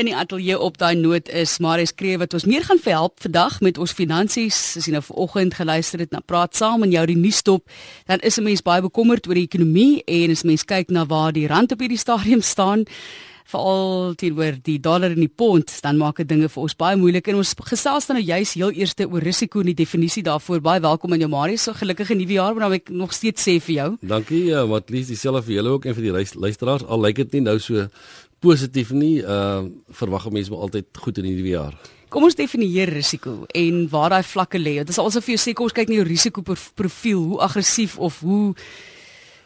In die ateljee op daai noot is Marius Kreew wat ons meer gaan verhelp vandag met ons finansies. As jy nou vanoggend geluister het na Praat Saam en jou die nuusstop, dan is 'n mens baie bekommerd oor die ekonomie en as mens kyk na waar die rand op hierdie stadium staan, veral teenoor die dollar en die pond, dan maak dit dinge vir ons baie moeilik en ons gesels dan nou juis heel eerste oor risiko en die definisie daarvoor. Baie welkom aan jou Marius. So gelukkige nuwe jaar, maar ek nog steeds sê vir jou. Dankie, uh, wat lees dieselfde vir julle ook en vir die luisteraars. Al lyk dit nie nou so positief nie. Uh verwag mense maar altyd goed in die nuwe jaar. Kom ons definieer risiko en waar daai vlakke lê. Dit is alsof jy sê kom ons kyk na jou risikoprofiel, hoe aggressief of hoe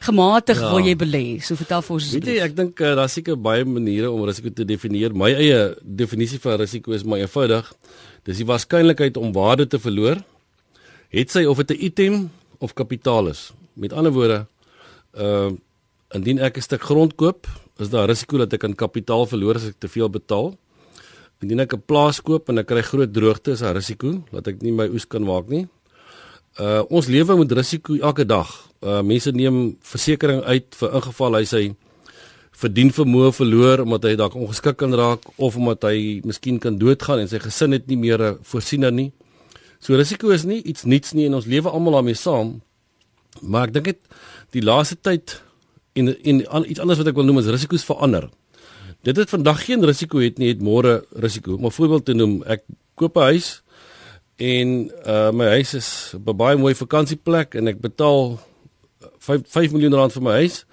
gematig ja. wil jy belê? So vertel vir ons asseblief. Weet jy, ek dink uh, daar seker baie maniere om risiko te definieer. My eie definisie van risiko is maar eenvoudig. Dis die waarskynlikheid om waarde te verloor. Het sy of dit 'n item of kapitaal is. Met ander woorde, uh indien ek 'n stuk grond koop is daar risiko dat ek aan kapitaal verloor as ek te veel betaal. Indien ek 'n plaas koop en ek kry groot droogte, is daar risiko dat ek nie my oes kan maak nie. Uh ons lewe met risiko elke dag. Uh mense neem versekerings uit vir ingeval hy sy verdien vermoë verloor omdat hy dalk ongeskik kan raak of omdat hy miskien kan doodgaan en sy gesin het nie meer 'n voorsiener nie. So risiko is nie iets niets nie en ons lewe almal daarmee saam. Maar ek dink dit die laaste tyd en en an, iets anders wat ek wil noem is risiko's verander. Dit het vandag geen risiko het nie, het môre risiko. Om 'n voorbeeld te noem, ek koop 'n huis en uh my huis is 'n baie mooi vakansieplek en ek betaal 5 5 miljoen rand vir my huis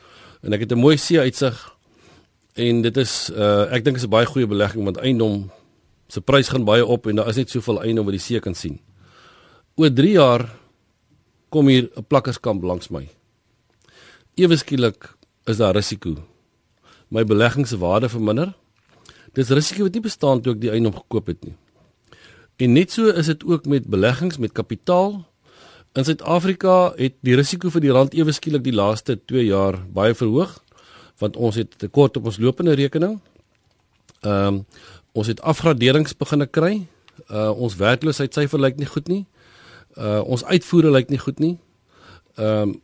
en ek het 'n mooi see uitsig en dit is uh ek dink is 'n baie goeie belegging want eiendom se prys gaan baie op en daar is net soveel eiendom wat die see kan sien. Oor 3 jaar kom hier 'n plakkerskamp langs my ewe skielik is daar risiko. My belegging se waarde verminder. Dis risiko wat nie bestaan toe ek die eiendom gekoop het nie. En net so is dit ook met beleggings met kapitaal. In Suid-Afrika het die risiko vir die rand ewe skielik die laaste 2 jaar baie verhoog want ons het tekort op ons lopende rekening. Ehm um, ons het afgraderings begine kry. Uh ons werkloosheidsyfer lyk nie goed nie. Uh ons uitvoere lyk nie goed nie. Ehm um,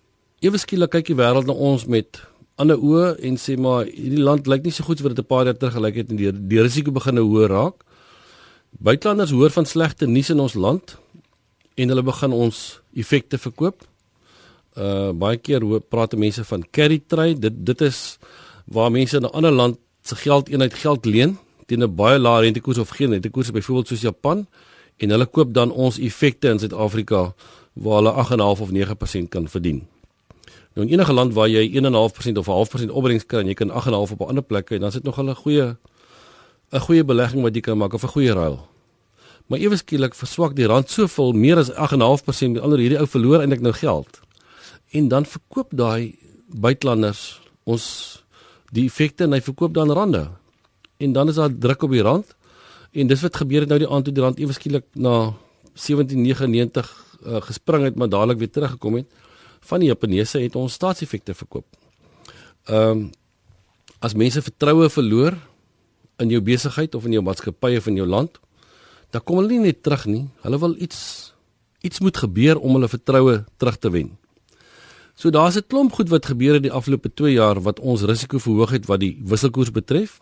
ewe skielik kyk die wêreld na ons met ander oë en sê maar hierdie land lyk nie so goed so wat dit 'n paar jaar terug gelyk het en die die risiko begin hoër raak. Buitelanders hoor van slegte nuus in ons land en hulle begin ons effekte verkoop. Uh baie keer hoor praat mense van carry trade. Dit dit is waar mense in 'n ander land se geld eenheid geld leen teen 'n baie lae rentekoers of geen rentekoers byvoorbeeld soos Japan en hulle koop dan ons effekte in Suid-Afrika waar hulle 8.5 of 9% kan verdien. Nou in enige land waar jy 1.5% of 0.5% opbrengs kry en jy kan 8.5 op 'n ander plek kry, dan is dit nog 'n goeie 'n goeie belegging wat jy kan maak of 'n goeie ruil. Maar ewe skielik verswak die rand soveel meer as 8.5% met ander hierdie ou verloor eintlik nou geld. En dan verkoop daai buitelanders ons die effekte en hy verkoop dan rande. En dan is daar druk op die rand. En dis wat gebeur het nou die aand toe die rand ewe skielik na 17.99 uh, gespring het maar dadelik weer teruggekom het van die Japaneese het ons staatseffekte verkoop. Ehm um, as mense vertroue verloor in jou besigheid of in jou maatskappy of in jou land, dan kom hulle nie net terug nie. Hulle wil iets iets moet gebeur om hulle vertroue terug te wen. So daar's 'n klomp goed wat gebeur het die afgelope 2 jaar wat ons risiko verhoog het wat die wisselkoers betref.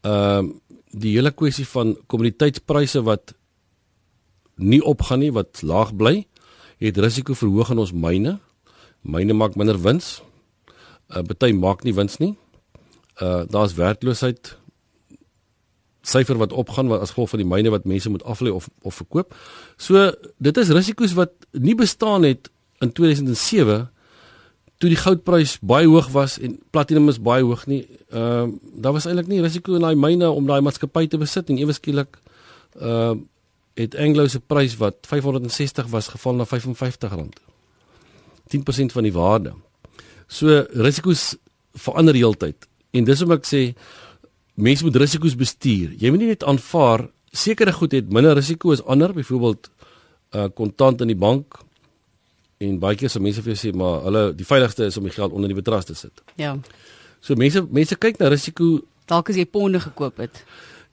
Ehm um, die hele kwessie van kommoditeitspryse wat nie opgaan nie, wat laag bly het risiko verhoog in ons myne. Myne maak minder wins. Uh party maak nie wins nie. Uh daar's werkloosheid syfer wat opgaan wat as gevolg van die myne wat mense moet aflê of of verkoop. So dit is risiko's wat nie bestaan het in 2007 toe die goudprys baie hoog was en platinum is baie hoog nie. Ehm uh, daar was eintlik nie risiko in daai myne om daai maatskappy te besit en ewe skielik ehm uh, het Anglo se prys wat 560 was geval na R55. 10% van die waarde. So risiko's verander heeltyd. En dis hoekom ek sê mense moet risiko's bestuur. Jy moet nie net aanvaar sekere goed het minder risiko as ander, byvoorbeeld uh kontant in die bank. En baie keer sal mense vir jou sê maar hulle die veiligste is om die geld onder die matras te sit. Ja. So mense mense kyk na risiko dalk as jy ponde gekoop het.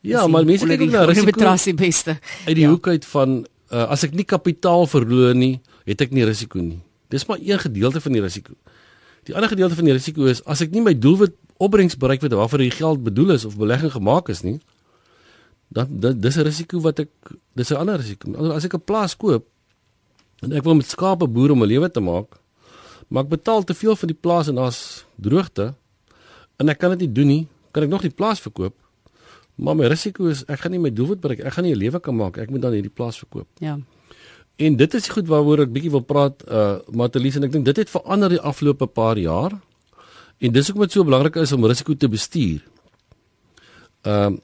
Ja, maar mense kyk ook na risiko. Betras die beste. Uit die ja. hoek uit van uh, as ek nie kapitaal verloor nie, het ek nie risiko nie. Dis maar een gedeelte van die risiko. Die ander gedeelte van die risiko is as ek nie my doelwit opbrengs bereik word waarvoor die geld bedoel is of belegging gemaak is nie, dan dis 'n risiko wat ek dis 'n ander risiko. As ek 'n plaas koop en ek wil met skape boer om 'n lewe te maak, maar ek betaal te veel vir die plaas en daar's droogte en ek kan dit nie doen nie, kan ek nog die plaas verkoop? Maar my risiko is ek gaan nie my doelwit bereik. Ek gaan nie 'n lewe kan maak. Ek moet dan hierdie plaas verkoop. Ja. En dit is goed waaroor ek bietjie wil praat, uh Matelies en ek dink dit het verander die afgelope paar jaar. En dis hoekom dit so belangrik is om risiko te bestuur. Ehm uh,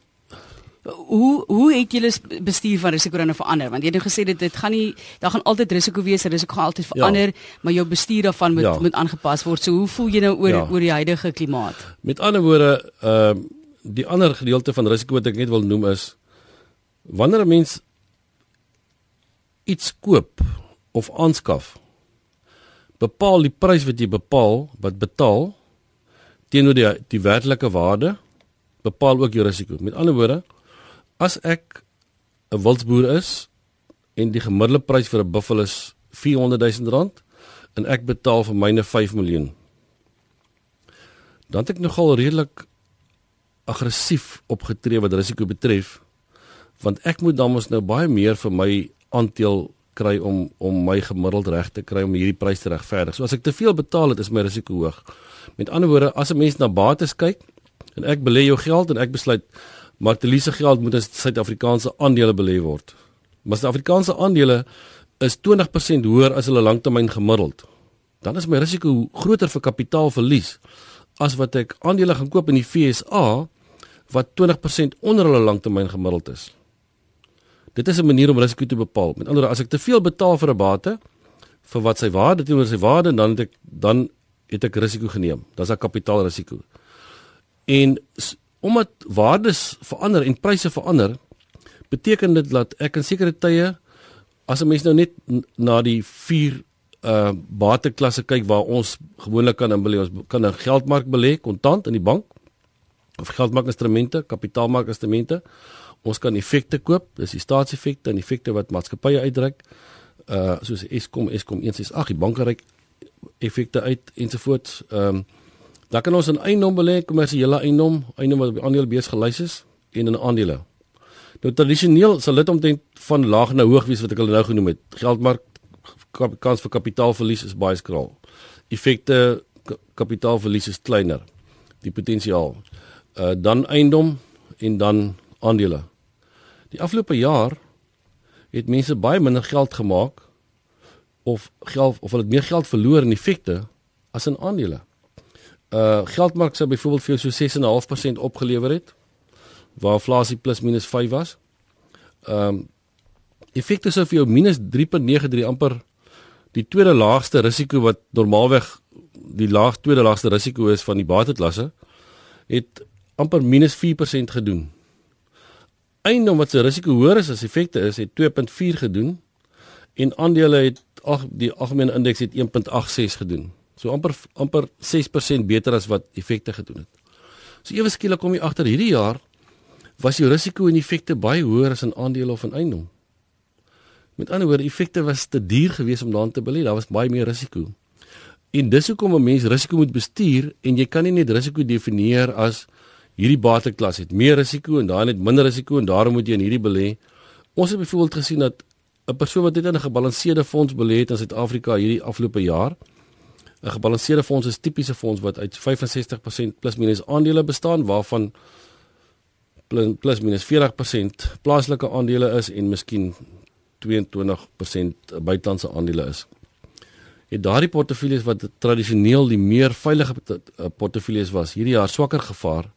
hoe hoe het julle bestuur van risiko dan verander? Want jy het nou gesê dit dit gaan nie daar gaan altyd risiko wees, risiko gaan altyd verander, ja. maar jou bestuur daarvan moet ja. moet aangepas word. So hoe voel jy nou oor ja. oor die huidige klimaat? Met ander woorde, ehm uh, die ander gedeelte van risiko wat ek net wil noem is wanneer 'n mens iets koop of aanskaf bepaal die prys wat jy bepaal wat betaal teenoor die die werklike waarde bepaal ook jou risiko. Met ander woorde as ek 'n wildsboer is en die gemiddelde prys vir 'n buffel is 400 000 rand en ek betaal vir myne 5 miljoen dan het ek nogal redelik aggressief opgetree wat risiko betref want ek moet dan mos nou baie meer vir my aandeel kry om om my gemiddeld reg te kry om hierdie prys te regverdig. So as ek te veel betaal het, is my risiko hoog. Met ander woorde, as 'n mens na bates kyk en ek belê jou geld en ek besluit maar te lease geld moet in Suid-Afrikaanse aandele belê word. Maar Suid-Afrikaanse aandele is 20% hoër as hulle langtermyn gemiddeld. Dan is my risiko groter vir kapitaalverlies as wat ek aandele gaan koop in die FSA wat 20% onder hulle langtermyn gemiddeld is. Dit is 'n manier om risiko te bepaal. Met ander woorde, as ek te veel betaal vir 'n bate vir wat sy waarde teenoor sy waarde, dan het ek dan het ek risiko geneem. Dis 'n kapitaalrisiko. En omdat waardes verander en pryse verander, beteken dit dat ek in sekere tye as 'n mens nou net na die 4 uh bateklasse kyk waar ons gewoonlik kan inbelê, ons kan 'n geldmark belê, kontant in die bank of geldmarkinstrumente, kapitaalmarkinstrumente. Ons kan effekte koop, dis die staatseffekte en effekte wat maatskappye uitdruk. Uh soos Eskom, Eskom 168, die banke reik effekte uit ensovoorts. Ehm um, dan kan ons in eiendom belê, kommersiële eiendom, eiendom wat op die aandelebees gelys is en in aandele. Nou tradisioneel sal dit omtrent van laag na hoog wees wat ek al nou genoem het. Geldmark kans vir kapitaalverlies is baie skraal. Effekte kapitaalverlies is kleiner. Die potensiaal uh dan eiendom en dan aandele. Die afgelope jaar het mense baie minder geld gemaak of geld of hulle het meer geld verloor in effekte as in aandele. Uh geldmark sou byvoorbeeld vir jou so 6.5% opgelewer het waar inflasie plus minus 5 was. Ehm um, effekte sou vir jou minus 3.93 amper die tweede laagste risiko wat normaalweg die laag tweede laagste risiko is van die bateklasse het amper minus 4% gedoen. Eiendom wat se risiko hoër is as effekte is, het 2.4 gedoen en aandele het ag die algemene indeks het 1.86 gedoen. So amper amper 6% beter as wat effekte gedoen het. So ewe skielik kom jy agter hierdie jaar was jou risiko en effekte baie hoër as in aandele of in eiendom. Met ander woorde, effekte was te duur geweest om daarin te belê. Daar was baie meer risiko. En dis hoekom 'n mens risiko moet bestuur en jy kan nie net risiko definieer as hierdie bateklas het meer risiko en daai het minder risiko en daarom moet jy in hierdie belê. Ons het byvoorbeeld gesien dat 'n persoon wat net in 'n gebalanseerde fonds belê het in Suid-Afrika hierdie afgelope jaar 'n gebalanseerde fonds is tipiese fonds wat uit 65% plus minus aandele bestaan waarvan plus minus 40% plaaslike aandele is en miskien 22% buitelandse aandele is het daardie portefeuilles wat tradisioneel die meer veilige eh, portefeuilles was, hierdie jaar swakker gevaar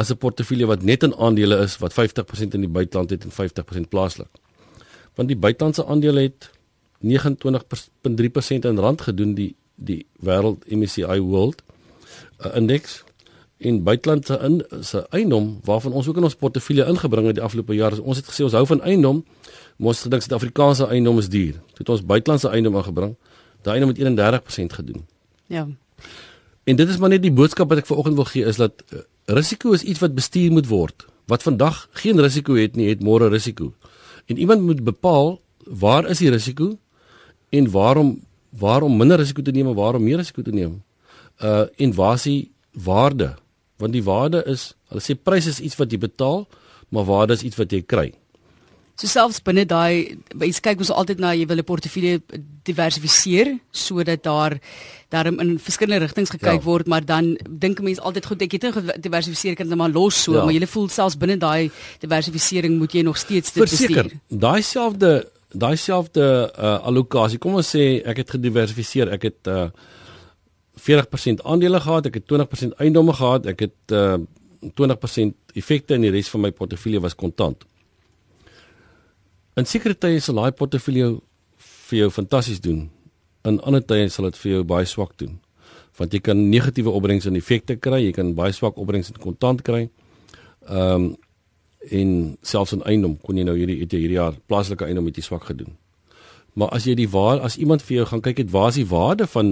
as 'n portefeulje wat net in aandele is wat 50% in die buiteland het en 50% plaaslik. Want die buitelandse aandele het 29.3% in rand gedoen die die wêreld MSCI World uh, Index in buitelandse in se eiendom waarvan ons ook in ons portefeulje ingebring het die afgelope jaar. Ons het gesê ons hou van eiendom, maar ons gedink Suid-Afrikaanse eiendom is duur. Dit het ons buitelandse eiendom ingebring daai ene met 31% gedoen. Ja. En dit is maar net die boodskap wat ek vanoggend wil gee is dat uh, risiko is iets wat bestuur moet word. Wat vandag geen risiko het nie, het môre risiko. En iemand moet bepaal waar is die risiko en waarom waarom minder risiko te neem en waarom meer risiko te neem. Uh en waar is die waarde Want die waarde is, hulle sê prys is iets wat jy betaal, maar waarde is iets wat jy kry. So selfs binne daai jy kyk ons altyd na jy wil 'n portefeulje diversifiseer sodat daar daarom in verskillende rigtings gekyk ja. word, maar dan dink 'n mens altyd goed ek het dit diversifiseer kan dit maar los so, ja. maar jy voel selfs binne daai diversifisering moet jy nog steeds dit bestuur. Daai selfde daai selfde uh, allocasie. Kom ons sê ek het gediversifiseer. Ek het uh, 40% aandele gehad, ek het 20% eiendomme gehad, ek het uh, 20% effekte en die res van my portefeulje was kontant. In sekere tye sal daai portefeulje vir jou fantasties doen. In ander tye sal dit vir jou baie swak doen. Want jy kan negatiewe opbrengs en effekte kry, jy kan baie swak opbrengs in kontant kry. Ehm um, en selfs in eiendom kon jy nou hierdie het jy hierdie jaar plaaslike eiendom met jy swak gedoen. Maar as jy die waar as iemand vir jou gaan kyk het waar is die waarde van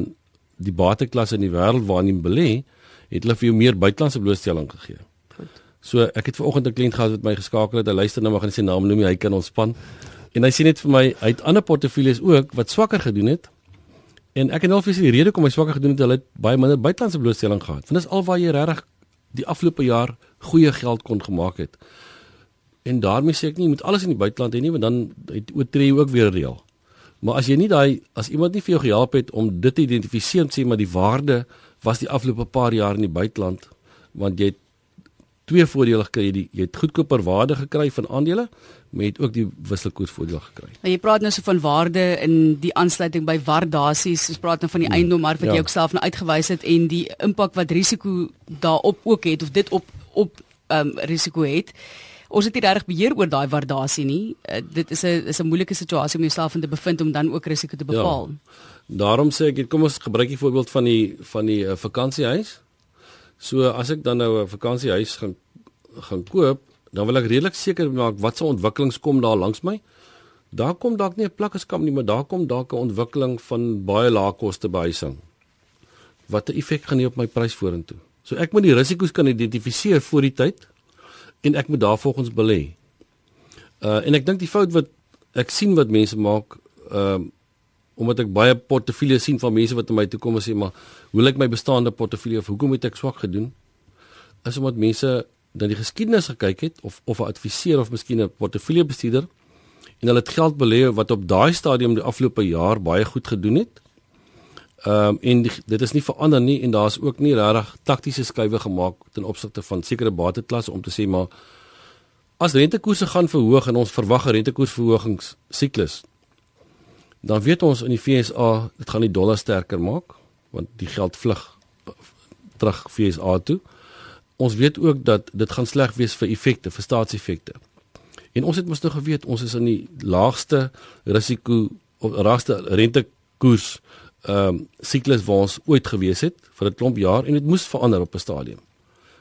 die bateklasse in die wêreld waarin jy belê, het hulle vir jou meer buitelandse blootstelling gegee. So ek het vanoggend 'n kliënt gehad wat my geskakel het. Hy luister nou maar gaan sy naam noem, hy kan ontspan. En hy sê net vir my, hy het ander portefeuilles ook wat swakker gedoen het. En ek het al vir sy rede kom hy swakker gedoen het, hulle het baie minder buitelandse blootstelling gehad. Want dis al waar jy regtig die afgelope jaar goeie geld kon gemaak het. En daarmee sê ek nie jy moet alles in die buiteland hê nie, want dan oortree jy ook weer reël. Maar as jy nie daai as iemand nie vir jou gehelp het om dit te identifiseer en sê maar die waarde was die afgelope paar jaar in die buiteland want jy het twee voordele gekry. Jy, jy het goedkoper waarde gekry van aandele, maar jy het ook die wisselkoersvoordeel gekry. Nou jy praat nou so van waarde in die aansluiting by waardasies. Ons praat nou van die hmm. eiendom maar wat ja. jy ook self nou uitgewys het en die impak wat risiko daarop ook het of dit op op ehm um, risiko het. Ons het nie regtig beheer oor daai waardasie nie. Uh, dit is 'n is 'n moeilike situasie om jouself in te bevind om dan ook risiko te bepaal. Ja. Daarom sê ek, kom ons gebruik die voorbeeld van die van die uh, vakansiehuis. So as ek dan nou 'n vakansiehuis gaan gaan koop, dan wil ek redelik seker maak wat se ontwikkelings kom daar langs my. Daar kom dalk nie 'n plakkeskamp nie, maar daar kom dalk 'n ontwikkeling van baie lae koste behuising. Wat 'n effek gaan hê op my prys vorentoe. So ek moet die risiko's kan identifiseer voor die tyd en ek moet daarvolgens belê. Uh en ek dink die fout wat ek sien wat mense maak, ehm uh, omdat ek baie portefeuilles sien van mense wat na my toe kom en sê maar hoe lyk my bestaande portefeulje of hoekom het ek swak gedoen? Is omdat mense dan die geskiedenis gekyk het of of 'n adviseur of miskien 'n portefeuljebestuurder en hulle het geld belê wat op daai stadium die afgelope jaar baie goed gedoen het. Ehm um, en die, dit is nie verander nie en daar's ook nie regtig taktiese skuwe gemaak ten opsigte van sekere bateklasse om te sê maar as rentekoerse gaan verhoog en ons verwag 'n rentekoersverhogings siklus dan weet ons in die FSA dit gaan die dollar sterker maak want die geld vlug terug FSA toe. Ons weet ook dat dit gaan sleg wees vir effekte, vir staatseffekte. En ons het mos nou geweet ons is in die laagste risiko of laagste rentekoers ehm um, siklus waar ons ooit gewees het vir 'n klomp jaar en dit moes verander op 'n stadium.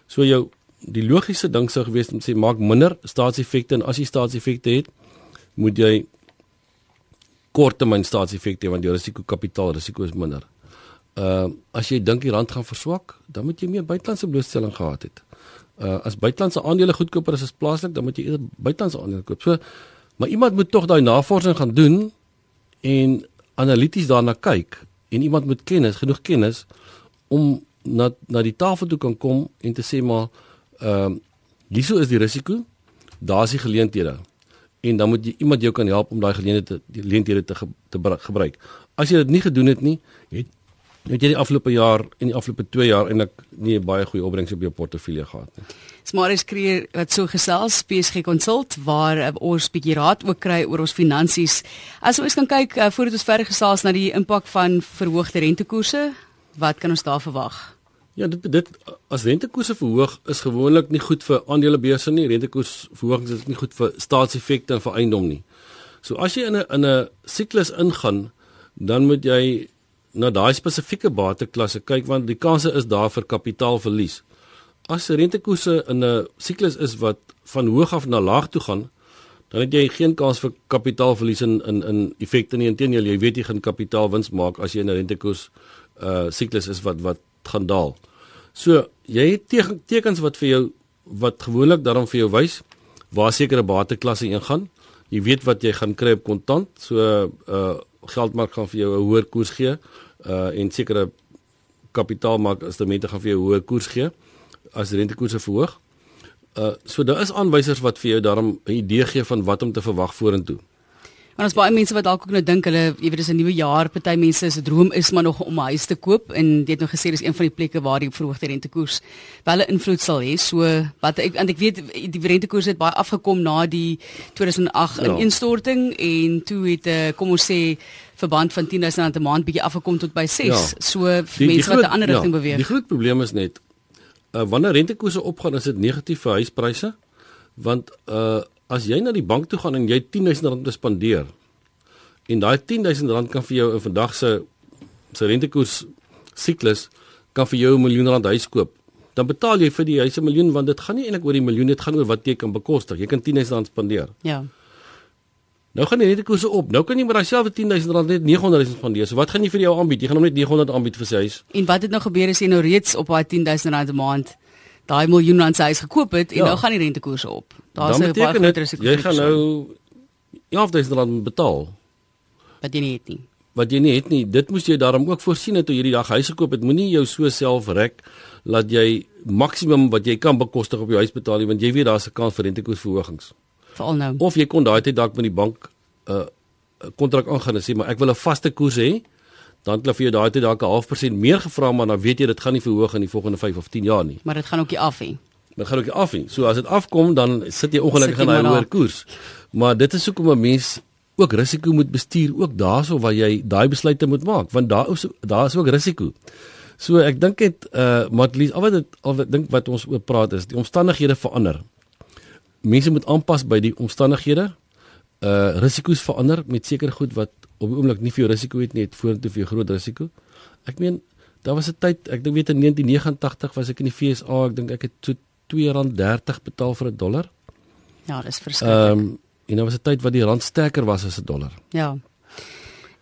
So jou die logiese ding sou gewees om sê maak minder staatseffekte en as jy staatseffekte het, moet jy korttermyn staatseffekte want jou risiko kapitaal risiko is minder. Uh as jy dink die rand gaan verswak, dan moet jy meer buitelandse blootstelling gehad het. Uh as buitelandse aandele goedkoper is as plaaslik, dan moet jy eerder buitelandse aandele koop. So maar iemand moet tog daai navorsing gaan doen en analities daarna kyk en iemand moet kennis, genoeg kennis om na na die tafel toe kan kom en te sê maar ehm uh, hieso is die risiko, daar is die geleenthede en dan moet jy iemand jou kan help om daai geleenthede die geleenthede te, te gebruik. As jy dit nie gedoen het nie, het het jy die afgelope jaar en die afgelope 2 jaar eintlik nie 'n baie goeie opbrengs op jou portefeulje gehad nie. Smaris kreer wat so gesels PSG Consult waar uh, ons bietjie raad ook kry oor ons finansies. As ons kan kyk uh, voordat ons verder gesels na die impak van verhoogde rentekoerse, wat kan ons daar verwag? Ja, dit dit as rentekoerse verhoog is gewoonlik nie goed vir aandelebeurse nie. Rentekoersverhogings is nie goed vir staatseffekte en vir eiendom nie. So as jy in 'n in 'n siklus ingaan, dan moet jy na daai spesifieke bateklasse kyk want die kanse is daar vir kapitaalverlies. As rentekoerse in 'n siklus is wat van hoog af na laag toe gaan, dan het jy geen kans vir kapitaalverlies in in in effekte nie. Inteendeel, jy weet jy gaan kapitaalwins maak as jy in 'n rentekoers uh siklus is wat wat gaan daal. So, jy het tekens wat vir jou wat gewoonlik daarom vir jou wys waar sekere bateklasse ingaan. Jy weet wat jy gaan kry op kontant. So uh geldmark gaan vir jou 'n hoër koers gee uh en sekere kapitaalmark instrumente gaan vir jou 'n hoër koers gee. as rentekoerse verhoog. Uh so daar is aanwysers wat vir jou daarom 'n idee gee van wat om te verwag vorentoe. Want ons baie mense wat dalk ook nou dink hulle, jy weet dis 'n nuwe jaar, party mense se droom is maar nog om 'n huis te koop en jy het nou gesê dis een van die plekke waar die verhoogde rentekoers wel 'n invloed sal hê. So wat ek want ek weet die rentekoers het baie afgekom na die 2008 ja. ineenstorting en toe het 'n eh, kom ons sê verband van 10000 rand 'n maand bietjie afgekom tot by 6. Ja. So vir die, mense die groot, wat 'n ander rigting ja, beweeg. Die groot probleem is net uh, wanneer rentekoerse opgaan, is dit negatief vir huispryse want uh as jy na die bank toe gaan en jy 10000 rand te spandeer en daai 10000 rand kan vir jou in vandag se se rentekoers siklus kan vir jou 'n miljoen rand huis koop. Dan betaal jy vir die huis 'n miljoen want dit gaan nie eintlik oor die miljoen dit gaan oor wat jy kan bekostig jy kan 10000 rand spandeer. Ja. Nou gaan die rentekoerse op. Nou kan jy met daai selfde 10000 rand net 900000 spandeer. So wat gaan jy vir jou aanbied? Jy gaan hom net 900 aanbied vir sy huis. En wat het nou gebeur as jy nou reeds op daai 10000 rand 'n maand daai miljoen rand se huis gekoop het en ja. nou gaan die rentekoerse op. Daar's 'n baie groot risiko. Jy gaan nou 11000 rand betaal. Wat jy nie het nie. Wat jy nie het nie. Dit moes jy daarom ook voorsien het toe jy die dag huis gekoop het. Moenie jou so self rek dat jy maksimum wat jy kan bekostig op jou huis betaal nie want jy weet daar's 'n kans vir rentekoersverhogings. Veral nou. Of jy kon daai tyd dalk met die bank 'n uh, kontrak aangaan en sê maar ek wil 'n vaste koers hê dan klaf jy daai tyd dalk 'n half persent meer gevra maar dan weet jy dit gaan nie verhoog in die volgende 5 of 10 jaar nie. Maar dit gaan ook nie af nie. Dit gaan ook nie af nie. So as dit afkom dan sit jy ongelukkig in 'n hoër koers. Maar dit is hoekom 'n mens ook risiko moet bestuur ook daarso waar jy daai besluite moet maak want daar is daar is ook risiko. So ek dink dit uh Matlies al wat dit al wat dink wat ons oor praat is die omstandighede verander. Mense moet aanpas by die omstandighede. Uh risiko's verander met seker goed wat op die oomblik nie vir jou risiko het nie, het vorentoe vir jou groot risiko. Ek meen, daar was 'n tyd, ek dink weet in 1989 was ek in die FSA, ek dink ek het so R2.30 betaal vir 'n dollar. Ja, dis verskriklik. Ehm um, en daar was 'n tyd wat die rand sterker was as 'n dollar. Ja.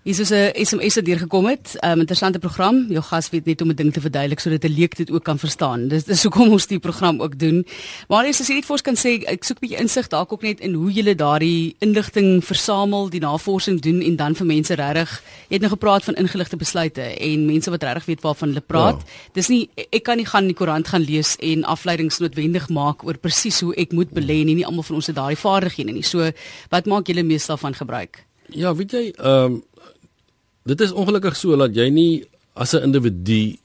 Is dus 'n SMS wat deur gekom het. 'n um, Interessante program. Jou gas weet net om 'n ding te verduidelik sodat 'n leek dit ook kan verstaan. Dis dis hoekom ons die program ook doen. Maar as jy net vir ons kan sê, ek soek 'n bietjie insig dalk ook net in hoe jy daardie inligting versamel, die navorsing doen en dan vir mense regtig. Jy het nou gepraat van ingeligte besluite en mense wat regtig weet waarvan hulle praat. Ja. Dis nie ek kan nie gaan in die koerant gaan lees en afleidings noodwendig maak oor presies hoe ek moet belê nie. Nie almal van ons het daardie vaardighede nie. So, wat maak julle meestal van gebruik? Ja, weet jy, ehm um, dit is ongelukkig so dat jy nie as 'n individu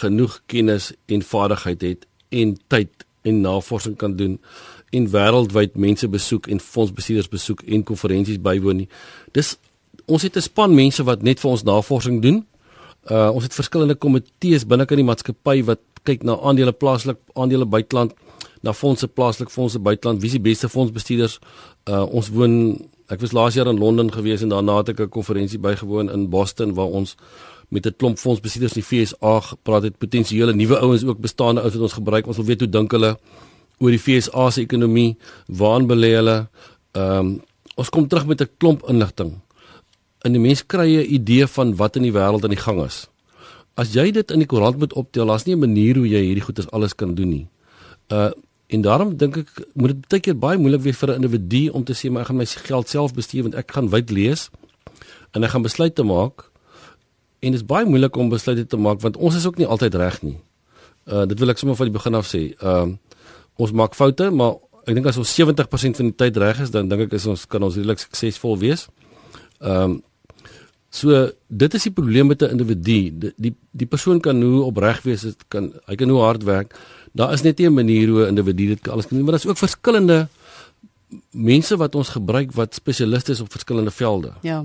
genoeg kennis en vaardigheid het en tyd en navorsing kan doen en wêreldwyd mense besoek en fondsbestuurders besoek en konferensies bywoon nie. Dis ons het 'n span mense wat net vir ons navorsing doen. Uh ons het verskillende komitees binne in die maatskappy wat kyk na aandele plaaslik, aandele buiteland, na fondse plaaslik, fondse buiteland, wie is die beste fondsbestuurders? Uh ons woon Ek was laas jaar in Londen gewees en daarna het ek 'n konferensie bygewoon in Boston waar ons met 'n klomp fondsbestuurders in die FSA gepraat het, potensiële nuwe ouens ook bestaande ouens wat ons gebruik. Ons wil weet hoe dink hulle oor die FSA se ekonomie, waaraan belê hulle? Ehm um, ons kom terug met 'n klomp inligting. En die mense kry 'n idee van wat in die wêreld aan die gang is. As jy dit in die koerant moet optel, daar's nie 'n manier hoe jy hierdie goedes alles kan doen nie. Uh En daarom dink ek moet dit baie keer baie moeilik wees vir 'n individu om te sê maar ek gaan my geld self bestuur want ek gaan wyd lees en ek gaan besluite maak. En dit is baie moeilik om besluite te maak want ons is ook nie altyd reg nie. Uh dit wil ek sommer van die begin af sê. Ehm uh, ons maak foute, maar ek dink as ons 70% van die tyd reg is, dan dink ek is ons kan ons redelik suksesvol wees. Ehm um, So dit is die probleem met 'n individu. Die, die die persoon kan hoe opreg wees, dit kan hy kan hoe hard werk, daar is net nie 'n manier hoe 'n individu dit alles kan doen, maar daar is ook verskillende mense wat ons gebruik wat spesialiste is op verskillende velde. Ja.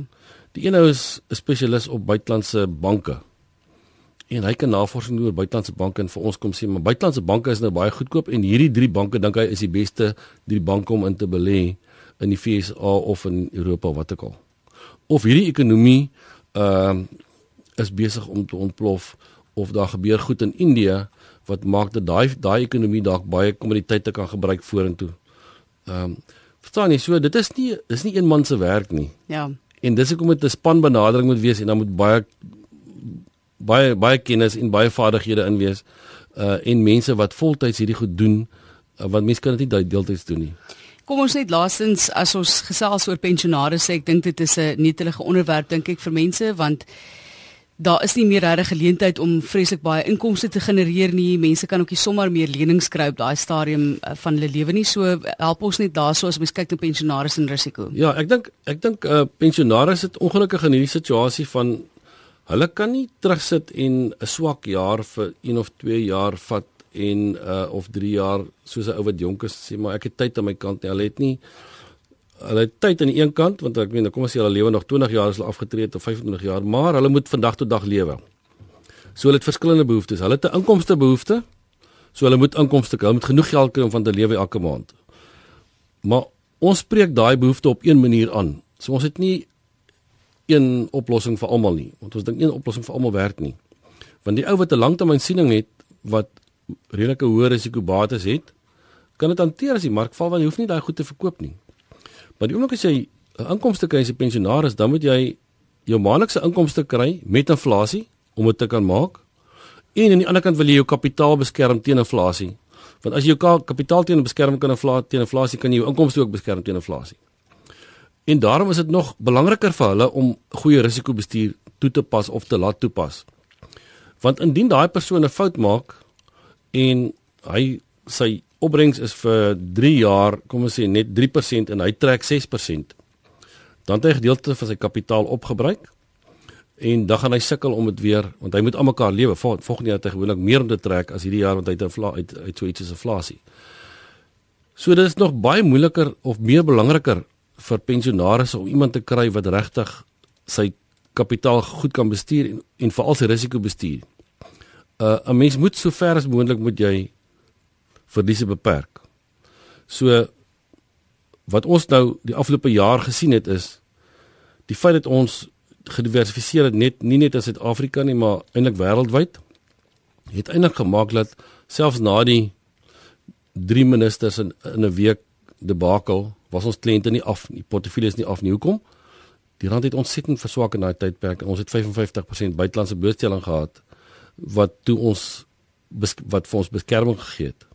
Die een ou is 'n spesialis op buitelandse banke. En hy kan navorsing doen oor buitelandse banke en vir ons kom sê, maar buitelandse banke is nou baie goedkoop en hierdie drie banke dink hy is die beste drie banke om in te belê in die FSA of in Europa wat ook al. Of hierdie ekonomie ehm uh, is besig om te ontplof of daar gebeur goed in Indië wat maak dat daai daai ekonomie dalk baie kommoditeite kan gebruik vorentoe. Ehm um, verstaan jy so dit is nie dis nie een man se werk nie. Ja. En dis hoekom dit 'n span benadering moet wees en dan moet baie baie baie kennis en baie vaardighede in wees uh en mense wat voltyds hierdie goed doen uh, want mense kan dit nie deeltyds doen nie. Kom ons net laasens as ons gesels oor pensionaars sê ek dink dit is 'n netelige onderwerp dink ek vir mense want daar is nie meer regtig geleentheid om vreeslik baie inkomste te genereer nie. Mense kan ook nie sommer meer lenings kry op daai stadium uh, van hulle lewe nie. So help ons net daarso as mens kyk na pensionaars en risiko. Ja, ek dink ek dink uh, pensionaars het ongelukkig in hierdie situasie van hulle kan nie terugsit en 'n swak jaar vir 1 of 2 jaar vat en uh, of 3 jaar soos 'n ou wat jonk is sê maar ek het tyd aan my kant nie. Hulle het nie hulle tyd aan die een kant want ek meen kom as jy hulle lewe nog 20 jaar as hulle afgetree het of 25 jaar, maar hulle moet vandag tot dag lewe. So hulle het verskillende behoeftes. Hulle het 'n inkomste behoefte. So hulle moet inkomste kry, hulle moet genoeg geld kry om van te lewe elke maand. Maar ons spreek daai behoefte op een manier aan. So ons het nie een oplossing vir almal nie, want ons dink een oplossing vir almal werk nie. Want die ou wat 'n langtermynsiening het wat redelike hoë risiko bates het, kan dit hanteer as die mark val want jy hoef nie daai goed te verkoop nie. Maar die oomblik as jy 'n inkomste kry as 'n pensionaris, dan moet jy jou maandelikse inkomste kry met inflasie om dit te kan maak. En aan die ander kant wil jy jou kapitaal beskerm teen inflasie. Want as jy jou kapitaal teen beskerm kan inflasie teen inflasie kan jy jou inkomste ook beskerm teen inflasie. En daarom is dit nog belangriker vir hulle om goeie risikobestuur toe te pas of te laat toepas. Want indien daai persoon 'n fout maak en hy sy opbrengs is vir 3 jaar, kom ons sê net 3% en hy trek 6%. Dan het hy 'n gedeelte van sy kapitaal opgebruik en dan gaan hy sukkel om dit weer want hy moet almekaar lewe. Volgende jaar het hy gewoonlik meer om te trek as hierdie jaar want hy het inflasie uit uit so iets soos inflasie. So dit is nog baie moeiliker of meer belangriker vir pensionaars om iemand te kry wat regtig sy kapitaal goed kan bestuur en, en veral sy risiko bestuur. Uh 'n mens moet so ver as moontlik moet jy verliese beperk. So wat ons nou die afgelope jaar gesien het is die feit dat ons gediversifiseer het net nie net in Suid-Afrika nie maar eintlik wêreldwyd het eintlik gemaak dat selfs na die drie ministers in in 'n week debakel was ons kliënte nie af nie portefeulje is nie af nie. Hoekom? Die rand het ontsettend verswak in daai tydperk ons het 55% buitelandse blootstelling gehad wat toe ons wat vir ons beskerming gegee het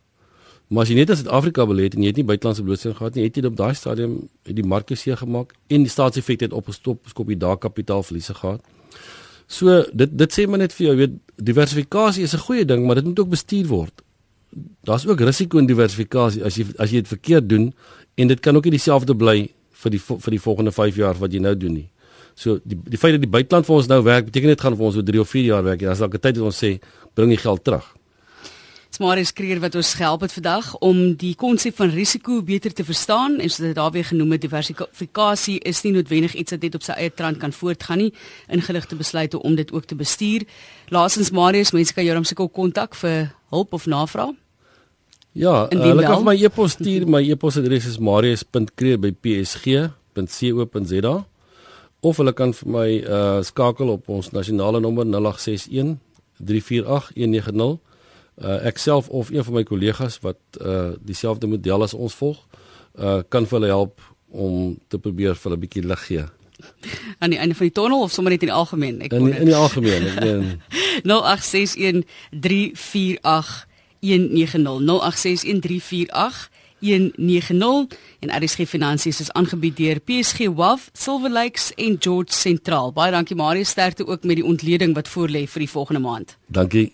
Maar as jy net in Suid-Afrika wil hê en jy het nie buitelandse blootstelling gehad nie, het jy op daai stadium het die marke seë gemaak en die staatseffekte het opgestop, skop jy daar kapitaalverliese gehad. So dit dit sê maar net vir jou, weet diversifikasie is 'n goeie ding, maar dit moet ook bestuur word. Daar's ook risiko in diversifikasie as jy as jy dit verkeerd doen en dit kan ook nie dieselfde bly vir die vir die volgende 5 jaar wat jy nou doen nie. So die die feit dat die buiteland vir ons nou werk, beteken dit gaan vir ons oor 3 of 4 jaar werk. Daar's dalk 'n tyd wat ons sê bring die geld terug. Marius Kreer wat ons gehelp het vandag om die konsep van risiko beter te verstaan en soos dit daar weer genoem het diversifikasie is nie noodwendig iets wat net op sy eie trant kan voortgaan nie ingeligte besluite om dit ook te bestuur. Laasens Marius, mense kan jou dan seker kontak vir hulp of navraag. Ja, uh, hulle kan my e-pos stuur. My e-posadres is marius.kreer@psg.co.za of hulle kan vir my uh, skakel op ons nasionale nommer 0861 348 190 uh, ek self of een van my kollegas wat uh dieselfde model as ons volg, uh kan vir hulle help om te probeer vir 'n bietjie lig gee. Aan die einde van die tonnel of sommer net in die algemeen? Ek in, in die algemeen. Ek meen 0861348190 190 en RSG Finansies is aangebied deur PSG Wealth, Silver Lakes en George Sentraal. Baie dankie Marie, sterkte ook met die ontleding wat voorlê vir die volgende maand. Dankie.